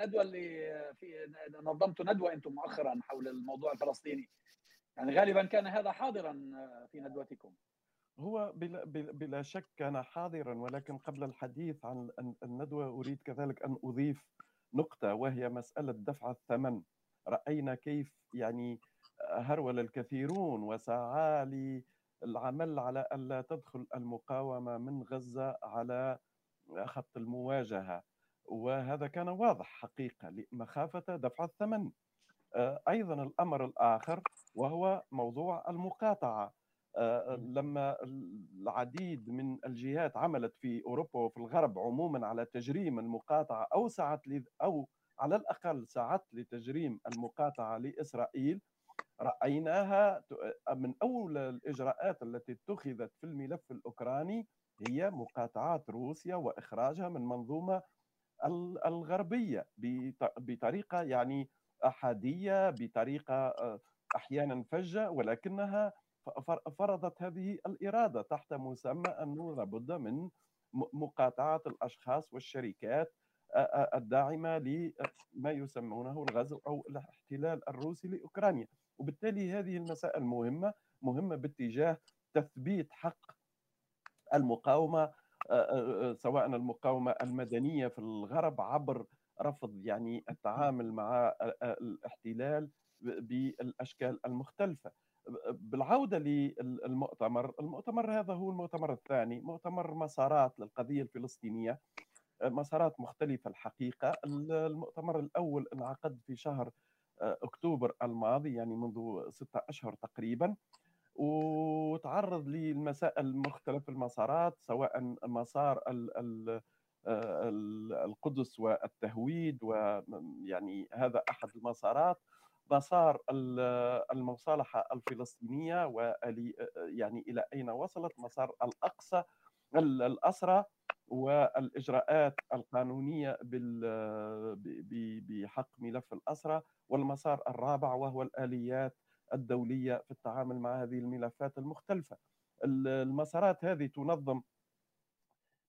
الندوة اللي في نظمتوا ندوة أنتم مؤخرا حول الموضوع الفلسطيني. يعني غالبا كان هذا حاضرا في ندوتكم. هو بلا, بلا شك كان حاضرا ولكن قبل الحديث عن الندوة أريد كذلك أن أضيف نقطة وهي مسألة دفع الثمن. رأينا كيف يعني هرول الكثيرون وسعى للعمل على الا تدخل المقاومة من غزة على خط المواجهة. وهذا كان واضح حقيقة مخافه دفع الثمن. آه، أيضا الأمر الآخر وهو موضوع المقاطعة. آه، لما العديد من الجهات عملت في أوروبا وفي الغرب عموما على تجريم المقاطعة أو سعت أو على الأقل سعت لتجريم المقاطعة لإسرائيل رأيناها من اولى الإجراءات التي اتخذت في الملف الأوكراني هي مقاطعه روسيا وإخراجها من منظومة الغربية بطريقة يعني أحادية بطريقة آه، أحيانا فجة ولكنها فرضت هذه الإرادة تحت مسمى أنه لابد من مقاطعة الأشخاص والشركات الداعمة لما يسمونه الغزو أو الاحتلال الروسي لأوكرانيا. وبالتالي هذه المسائل مهمة مهمة باتجاه تثبيت حق المقاومة سواء المقاومة المدنية في الغرب عبر رفض يعني التعامل مع الاحتلال بالأشكال المختلفة. بالعودة للمؤتمر المؤتمر هذا هو المؤتمر الثاني مؤتمر مسارات للقضية الفلسطينية مسارات مختلفة الحقيقة. المؤتمر الأول انعقد في شهر أكتوبر الماضي يعني منذ ستة أشهر تقريبا. وتعرض للمسائل مختلف المسارات سواء مسار القدس والتهويد ويعني هذا أحد المسارات مسار المصالحة الفلسطينية يعني إلى أين وصلت؟ مسار الأقصى الأسرى والإجراءات القانونية بحق ملف الأسرى والمسار الرابع وهو الآليات الدولية في التعامل مع هذه الملفات المختلفة. المسارات هذه تنظم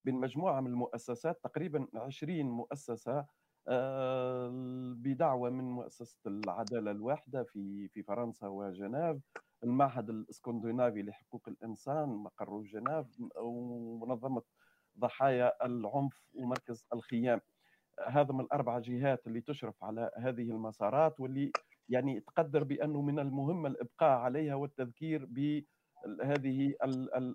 بين مجموعة من المؤسسات تقريبا 20 مؤسسة آه، بدعوة من مؤسسة العدالة الواحدة في في فرنسا وجنيف المعهد الإسكندنافي لحقوق الإنسان مقر جنيف ومنظمة ضحايا العنف ومركز الخيام هذا من الأربع جهات اللي تشرف على هذه المسارات واللي يعني تقدر بأنه من المهم الإبقاء عليها والتذكير بهذه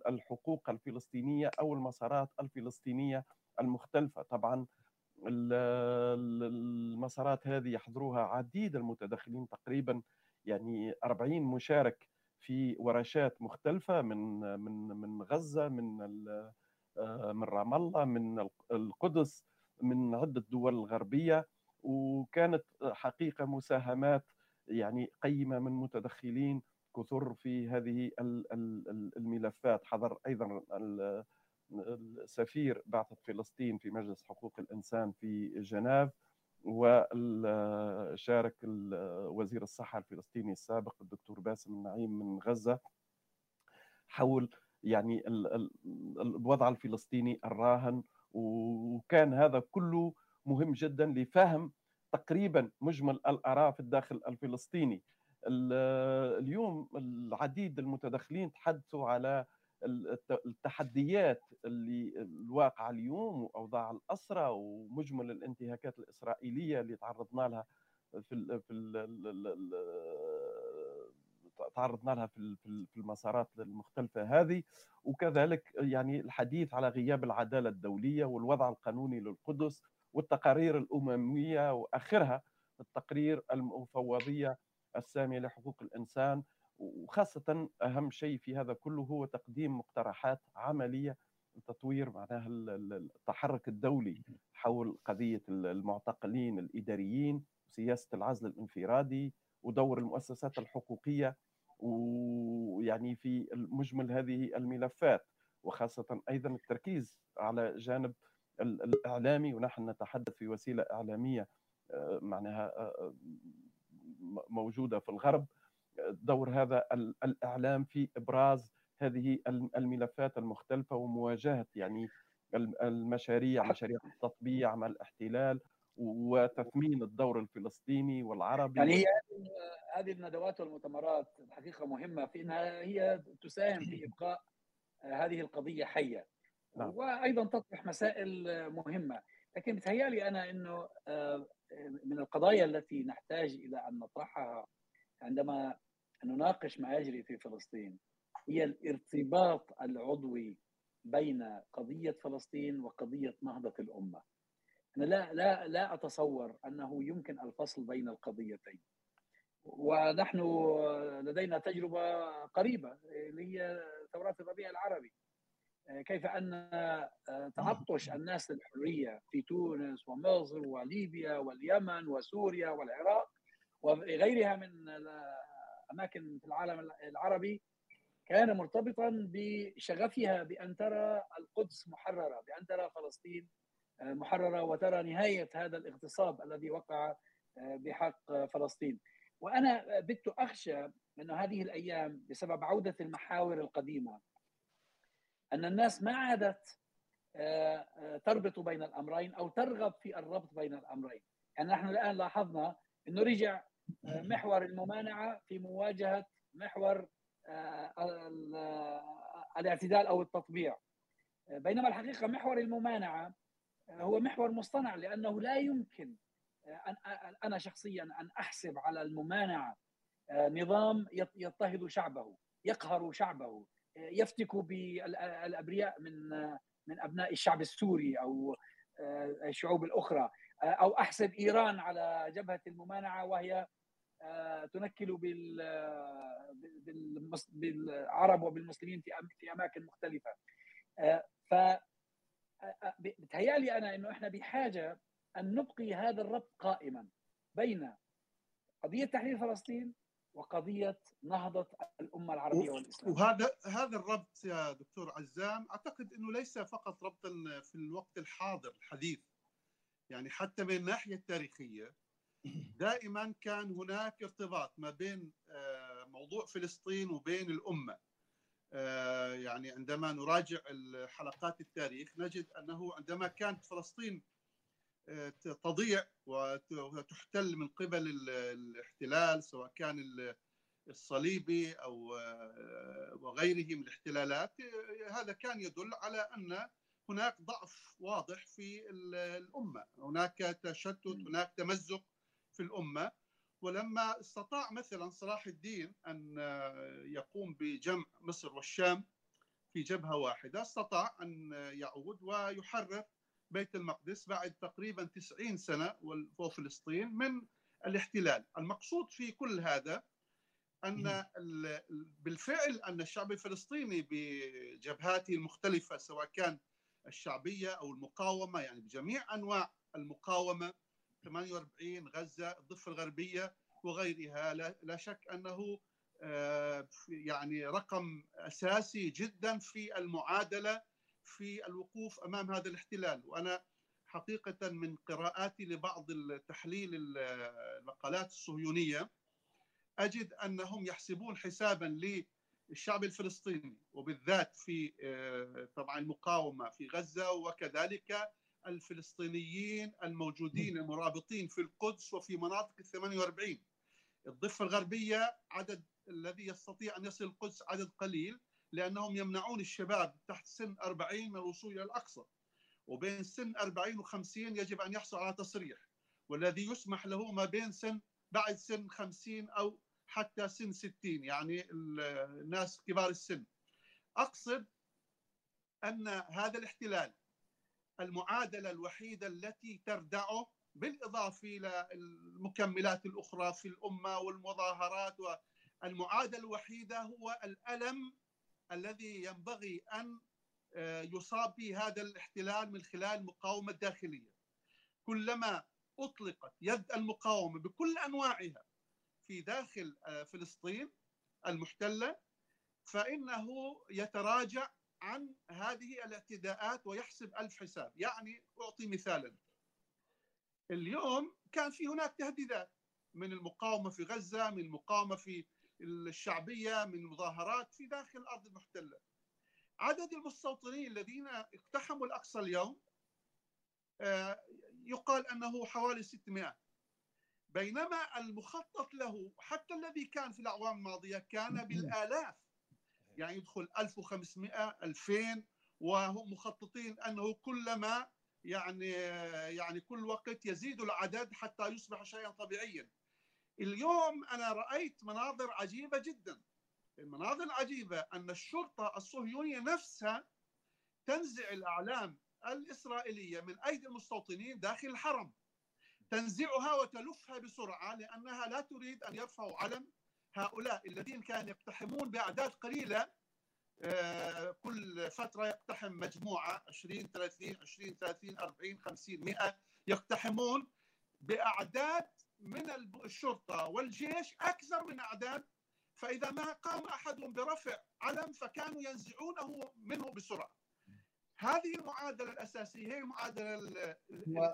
الحقوق الفلسطينية أو المسارات الفلسطينية المختلفة. طبعا المسارات هذه يحضروها عديد المتدخلين تقريبا يعني 40 مشارك في ورشات مختلفة من من من غزة من من رام الله من القدس من عدة دول الغربيه وكانت حقيقة مساهمات يعني قيمة من متدخلين كثر في هذه الملفات. حضر أيضا السفير بعثة فلسطين في مجلس حقوق الإنسان في جنيف وشارك وزير الصحة الفلسطيني السابق الدكتور باسم النعيم من غزة حول يعني الوضع الفلسطيني الراهن. وكان هذا كله مهم جدا لفهم تقريبا مجمل الأراء في الداخل الفلسطيني. اليوم العديد المتدخلين تحدثوا على التحديات اللي الواقعه اليوم وأوضاع الأسرى ومجمل الانتهاكات الإسرائيلية اللي تعرضنا لها في ال في ال تعرضنا لها في في المسارات المختلفة هذه. وكذلك يعني الحديث على غياب العدالة الدولية والوضع القانوني للقدس. والتقارير الأممية وآخرها التقرير المفوضية السامية لحقوق الإنسان وخاصة أهم شيء في هذا كله هو تقديم مقترحات عملية لتطوير معناها التحرك الدولي حول قضية المعتقلين الإداريين وسياسة العزل الانفرادي ودور المؤسسات الحقوقية ويعني في مجمل هذه الملفات وخاصة أيضا التركيز على جانب الإعلامي ونحن نتحدث في وسيلة إعلامية آه، معناها آه، موجودة في الغرب. دور هذا الإعلام في إبراز هذه الملفات المختلفة ومواجهة يعني المشاريع مشاريع التطبيع مع الاحتلال وتثمين الدور الفلسطيني والعربي يعني هي هذه الندوات والمؤتمرات الحقيقة مهمة في إنها هي تساهم في إبقاء هذه القضية حية. نعم. وأيضا تطرح مسائل مهمة لكن بتهيألي أنا إنه آه، من القضايا التي نحتاج إلى أن نطرحها عندما نناقش ما يجري في فلسطين هي الارتباط العضوي بين قضية فلسطين وقضية نهضة الأمة. أنا لا لا لا أتصور أنه يمكن الفصل بين القضيتين. ونحن لدينا تجربة قريبة اللي هي ثورات الربيع العربي. كيف أن تعطش الناس للحريه في تونس ومصر وليبيا واليمن وسوريا والعراق وغيرها من الاماكن في العالم العربي كان مرتبطا بشغفها بأن ترى القدس محررة، بأن ترى فلسطين محررة وترى نهاية هذا الاغتصاب الذي وقع بحق فلسطين. وأنا بت أخشى أن هذه الأيام بسبب عودة المحاور القديمة أن الناس ما عادت تربط بين الأمرين أو ترغب في الربط بين الأمرين، يعني نحن الآن لاحظنا إنه رجع محور الممانعة في مواجهة محور الاعتدال أو التطبيع. بينما الحقيقة محور الممانعة هو محور مصطنع لأنه لا يمكن أن أنا شخصيا أن أحسب على الممانعة نظام يضطهد شعبه يقهر شعبه. يفتك بالأبرياء من من أبناء الشعب السوري أو الشعوب الأخرى. أو أحسب إيران على جبهة الممانعة وهي تنكل بالعرب وبالمسلمين في في أماكن مختلفة. ف بتهيألي أنا إنه إحنا بحاجة أن نبقي هذا الربط قائما بين قضية تحرير فلسطين وقضية نهضة الأمة العربية والإسلام. وهذا هذا الربط يا دكتور عزام أعتقد إنه ليس فقط ربطا في الوقت الحاضر الحديث. يعني حتى من الناحية التاريخية دائما كان هناك ارتباط ما بين موضوع فلسطين وبين الأمة. يعني عندما نراجع حلقات التاريخ نجد أنه عندما كانت فلسطين تضيع وتحتل من قبل الاحتلال سواء كان الصليبي أو وغيره من الاحتلالات. هذا كان يدل على أن هناك ضعف واضح في الأمة، هناك تشتت، هناك تمزق في الأمة. ولما استطاع مثلا صلاح الدين أن يقوم بجمع مصر والشام في جبهة واحدة، استطاع أن يعود ويحرر بيت المقدس بعد تقريبا 90 سنة وفلسطين من الاحتلال، المقصود في كل هذا أن بالفعل أن الشعب الفلسطيني بجبهاته المختلفة سواء كان الشعبية أو المقاومة يعني بجميع أنواع المقاومة 48 غزة الضفة الغربية وغيرها لا شك أنه يعني رقم أساسي جدا في المعادلة في الوقوف أمام هذا الاحتلال. وأنا حقيقة من قراءاتي لبعض التحليل المقالات الصهيونية أجد أنهم يحسبون حسابا للشعب الفلسطيني وبالذات في طبعا المقاومة في غزة وكذلك الفلسطينيين الموجودين المرابطين في القدس وفي مناطق ال 48 الضفة الغربية عدد الذي يستطيع أن يصل القدس عدد قليل لأنهم يمنعون الشباب تحت سن 40 من الوصول إلى الأقصى. وبين سن 40 و 50 يجب أن يحصل على تصريح والذي يسمح له ما بين سن بعد سن 50 أو حتى سن 60 يعني الناس كبار السن. أقصد أن هذا الاحتلال المعادلة الوحيدة التي تردعه بالإضافة إلى المكملات الأخرى في الأمة والمظاهرات والمعادلة الوحيدة هو الألم الذي ينبغي أن يصاب به هذا الاحتلال من خلال المقاومه الداخليه. كلما أطلقت يد المقاومة بكل أنواعها في داخل فلسطين المحتلة فإنه يتراجع عن هذه الاعتداءات ويحسب ألف حساب يعني أعطي مثالا اليوم كان في هناك تهديدات من المقاومة في غزة من المقاومة في الشعبية من مظاهرات في داخل الأرض المحتلة. عدد المستوطنين الذين اقتحموا الأقصى اليوم يقال أنه حوالي 600 بينما المخطط له حتى الذي كان في الأعوام الماضية كان بالآلاف. يعني يدخل 1500 2000 وهم مخططين أنه كلما يعني يعني كل وقت يزيد العدد حتى يصبح شيئا طبيعيا. اليوم أنا رأيت مناظر عجيبة جدا. المناظر العجيبة أن الشرطة الصهيونية نفسها تنزع الأعلام الإسرائيلية من أيدي المستوطنين داخل الحرم. تنزعها وتلفها بسرعة لأنها لا تريد أن يرفعوا علم. هؤلاء الذين كانوا يقتحمون بأعداد قليلة آه، كل فترة يقتحم مجموعة 20 30 20 30 40 50 100 يقتحمون بأعداد من الشرطة والجيش أكثر من أعداد فإذا ما قام احدهم برفع علم فكانوا ينزعونه منه بسرعة. هذه المعادلة الأساسية هي المعادلة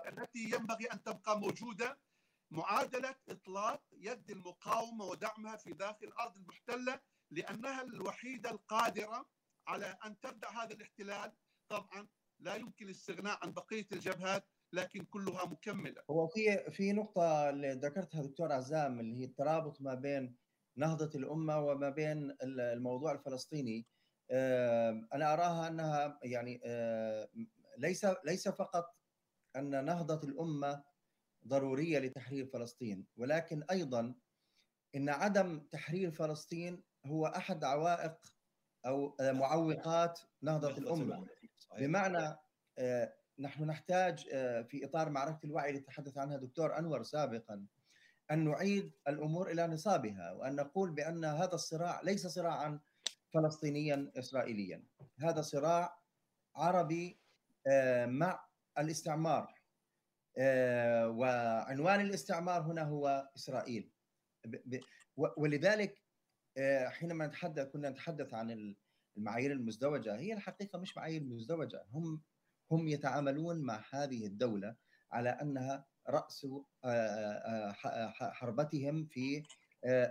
التي ينبغي أن تبقى موجودة معادلة إطلاق يد المقاومة ودعمها في داخل الأرض المحتلة لأنها الوحيدة القادرة على أن تبدأ هذا الاحتلال. طبعا لا يمكن الاستغناء عن بقية الجبهات لكن كلها مكملة. هو في في نقطة اللي ذكرتها دكتور عزام اللي هي الترابط ما بين نهضة الأمة وما بين الموضوع الفلسطيني. أنا أراها أنها يعني ليس ليس فقط أن نهضة الأمة ضرورية لتحرير فلسطين ولكن أيضا إن عدم تحرير فلسطين هو أحد عوائق أو معوقات نهضة الأمة. بمعنى نحن نحتاج في إطار معركه الوعي اللي تحدث عنها دكتور أنور سابقا أن نعيد الأمور إلى نصابها وأن نقول بأن هذا الصراع ليس صراعا فلسطينيا اسرائيليا. هذا صراع عربي مع الاستعمار وعنوان الاستعمار هنا هو إسرائيل. ولذلك حينما نتحدث كنا نتحدث عن المعايير المزدوجة هي الحقيقة مش معايير مزدوجة هم هم يتعاملون مع هذه الدولة على أنها رأس حربتهم في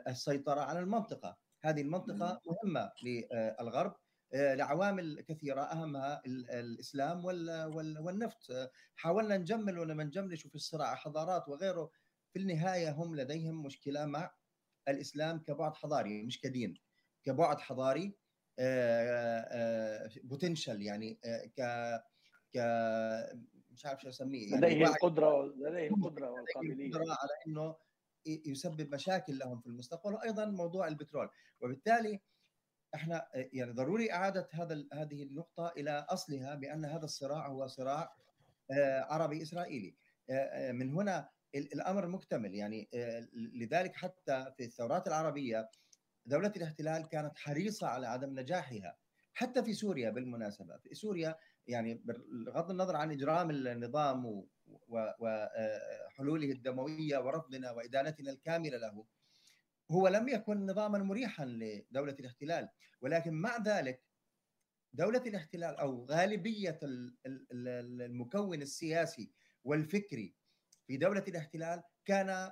السيطرة على المنطقة. هذه المنطقة مهمة للغرب لعوامل كثيرة أهمها الإسلام والنفط. حاولنا نجمل ولا ما نجملش في الصراع حضارات وغيره. في النهاية هم لديهم مشكلة مع الإسلام كبعد حضاري مش كدين كبعد حضاري بوتنشال يعني ك مش عارف شو أسميه يعني لديه القدرة لديه القدرة والقابلية. على إنه يسبب مشاكل لهم في المستقبل وأيضا موضوع البترول. وبالتالي إحنا يعني ضروري إعادة هذا هذه النقطة إلى أصلها بأن هذا الصراع هو صراع عربي إسرائيلي. من هنا الأمر مكتمل. يعني لذلك حتى في الثورات العربية دولة الاحتلال كانت حريصة على عدم نجاحها. حتى في سوريا بالمناسبة. في سوريا يعني بغض النظر عن إجرام النظام وحلوله الدموية ورفضنا وإدانتنا الكاملة له هو لم يكن نظاما مريحا لدولة الاحتلال. ولكن مع ذلك دولة الاحتلال أو غالبية المكون السياسي والفكري في دولة الاحتلال كان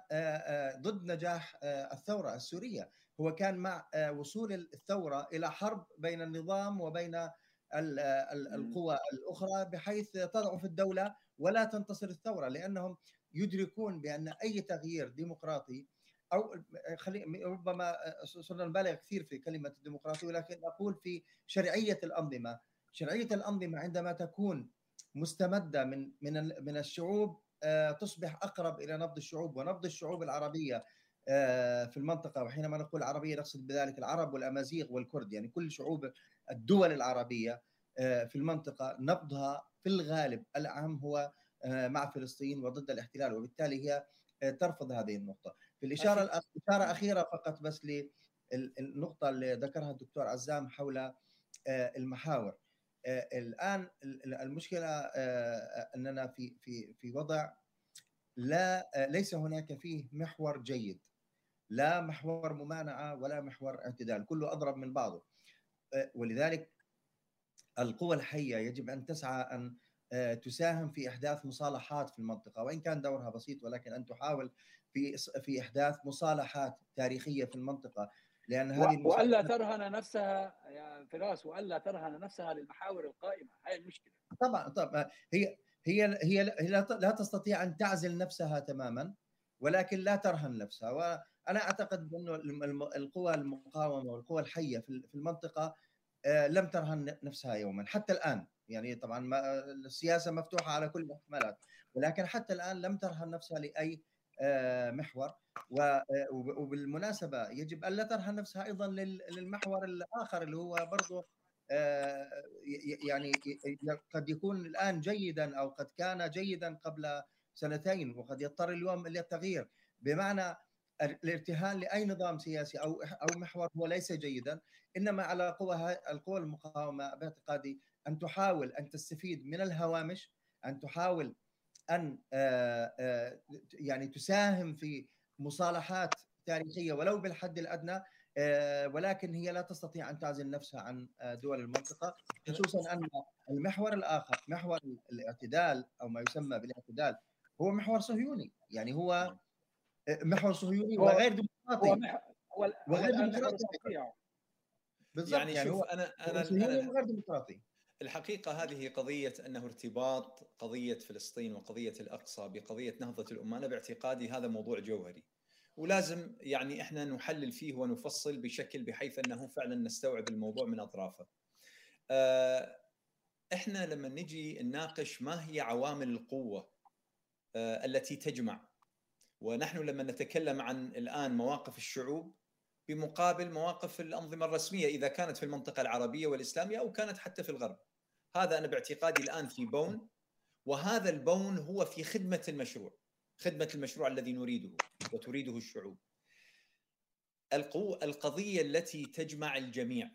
ضد نجاح الثورة السورية. هو كان مع وصول الثورة إلى حرب بين النظام وبين القوى الأخرى بحيث تضعف الدولة ولا تنتصر الثورة لأنهم يدركون بأن أي تغيير ديمقراطي أو خلي ربما صرنا نبالغ كثير في كلمة الديمقراطي ولكن أقول في شرعية الأنظمة. شرعية الأنظمة عندما تكون مستمدة من من من الشعوب تصبح أقرب إلى نبض الشعوب ونبض الشعوب العربية في المنطقة وحينما نقول عربية نقصد بذلك العرب والأمازيغ والكرد يعني كل شعوب الدول العربية في المنطقة نبضها في الغالب الاعم هو مع فلسطين وضد الاحتلال وبالتالي هي ترفض هذه النقطة. في الإشارة الاشاره أخيرة فقط بس للنقطه اللي ذكرها الدكتور عزام حول المحاور. الآن المشكلة أننا في في في وضع لا ليس هناك فيه محور جيد. لا محور ممانعة ولا محور اعتدال كله أضرب من بعضه. ولذلك القوى الحية يجب أن تسعى أن تساهم في إحداث مصالحات في المنطقة. وإن كان دورها بسيط ولكن أن تحاول في في إحداث مصالحات تاريخية في المنطقة. لأن هذه والا ترهن نفسها يا فراس والا ترهن نفسها للمحاور القائمة. هاي المشكلة. طبعا طبعا. هي هي هي لا تستطيع أن تعزل نفسها تماما ولكن لا ترهن نفسها. وأنا أعتقد انه القوى المقاومة والقوى الحية في المنطقة آه، لم ترهن نفسها يوما حتى الآن. يعني طبعا ما السياسة مفتوحة على كل الاحتمالات ولكن حتى الآن لم ترهن نفسها لأي آه، محور. آه، وبالمناسبة يجب أن لا ترهن نفسها أيضا للمحور الآخر اللي هو برضه يعني قد يكون الآن جيدا أو قد كان جيدا قبل سنتين وقد يضطر اليوم للتغيير. بمعنى الارتهان لأي نظام سياسي أو أو محور هو ليس جيدا إنما على قوى القوى المقاومة باعتقادي أن تحاول أن تستفيد من الهوامش أن تحاول أن يعني تساهم في مصالحات تاريخية ولو بالحد الأدنى ولكن هي لا تستطيع أن تعزل نفسها عن دول المنطقة خصوصا أن المحور الآخر محور الاعتدال أو ما يسمى بالاعتدال هو محور صهيوني يعني هو محور صهيوني وغير ديمقراطي. هو وغير ديمقراطي. بالضبط يعني, يعني شوف هو أنا أنا, أنا غير ديمقراطي. الحقيقة هذه قضية أنه ارتباط قضية فلسطين وقضية الأقصى بقضية نهضة الأمة أنا باعتقادي هذا موضوع جوهري. ولازم يعني إحنا نحلل فيه ونفصل بشكل بحيث أنه فعلا نستوعب الموضوع من أطرافه. آه، إحنا لما نجي نناقش ما هي عوامل القوة آه، التي تجمع ونحن لما نتكلم عن الآن مواقف الشعوب بمقابل مواقف الأنظمة الرسمية إذا كانت في المنطقة العربية والإسلامية أو كانت حتى في الغرب. هذا أنا باعتقادي الآن في بون وهذا البون هو في خدمة المشروع. خدمة المشروع الذي نريده وتريده الشعوب. القو القضية التي تجمع الجميع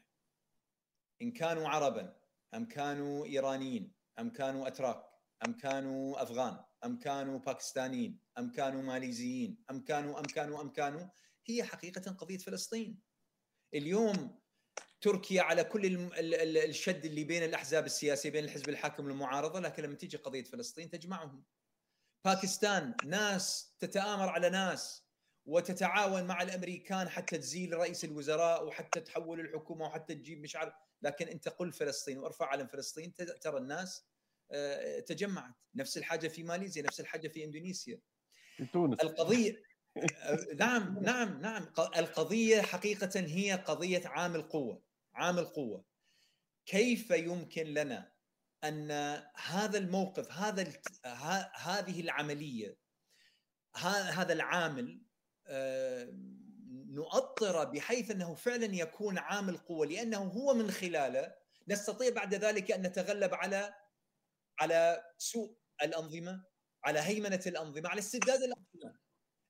إن كانوا عربا أم كانوا إيرانيين أم كانوا أتراك أم كانوا أفغان أم كانوا باكستانيين أم كانوا ماليزيين أم كانوا أم كانوا أم كانوا هي حقيقة قضية فلسطين. اليوم تركيا على كل الشد اللي بين الأحزاب السياسية بين الحزب الحاكم والمعارضه لكن لما تيجي قضية فلسطين تجمعهم. باكستان ناس تتآمر على ناس وتتعاون مع الأمريكان حتى تزيل رئيس الوزراء وحتى تحول الحكومة وحتى تجيب مش عارف لكن أنت قل فلسطين وارفع علم فلسطين ترى الناس تجمعت. نفس الحاجة في ماليزيا نفس الحاجة في إندونيسيا. في تونس. القضية آه، نعم نعم نعم. القضية حقيقة هي قضية عامل قوة عامل قوة. كيف يمكن لنا أن هذا الموقف هذا هذه العملية هذا العامل آه، نؤطر بحيث أنه فعلا يكون عامل قوة لأنه هو من خلاله نستطيع بعد ذلك أن نتغلب على على سوء الأنظمة على هيمنة الأنظمة على استبداد الأنظمة.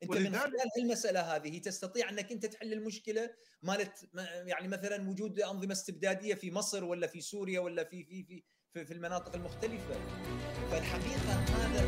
أنت من خلال المساله هذه تستطيع أنك أنت تحل المشكلة مالت يعني مثلا وجود أنظمة استبدادية في مصر ولا في سوريا ولا في في في في, في المناطق المختلفة. فالحقيقة هذا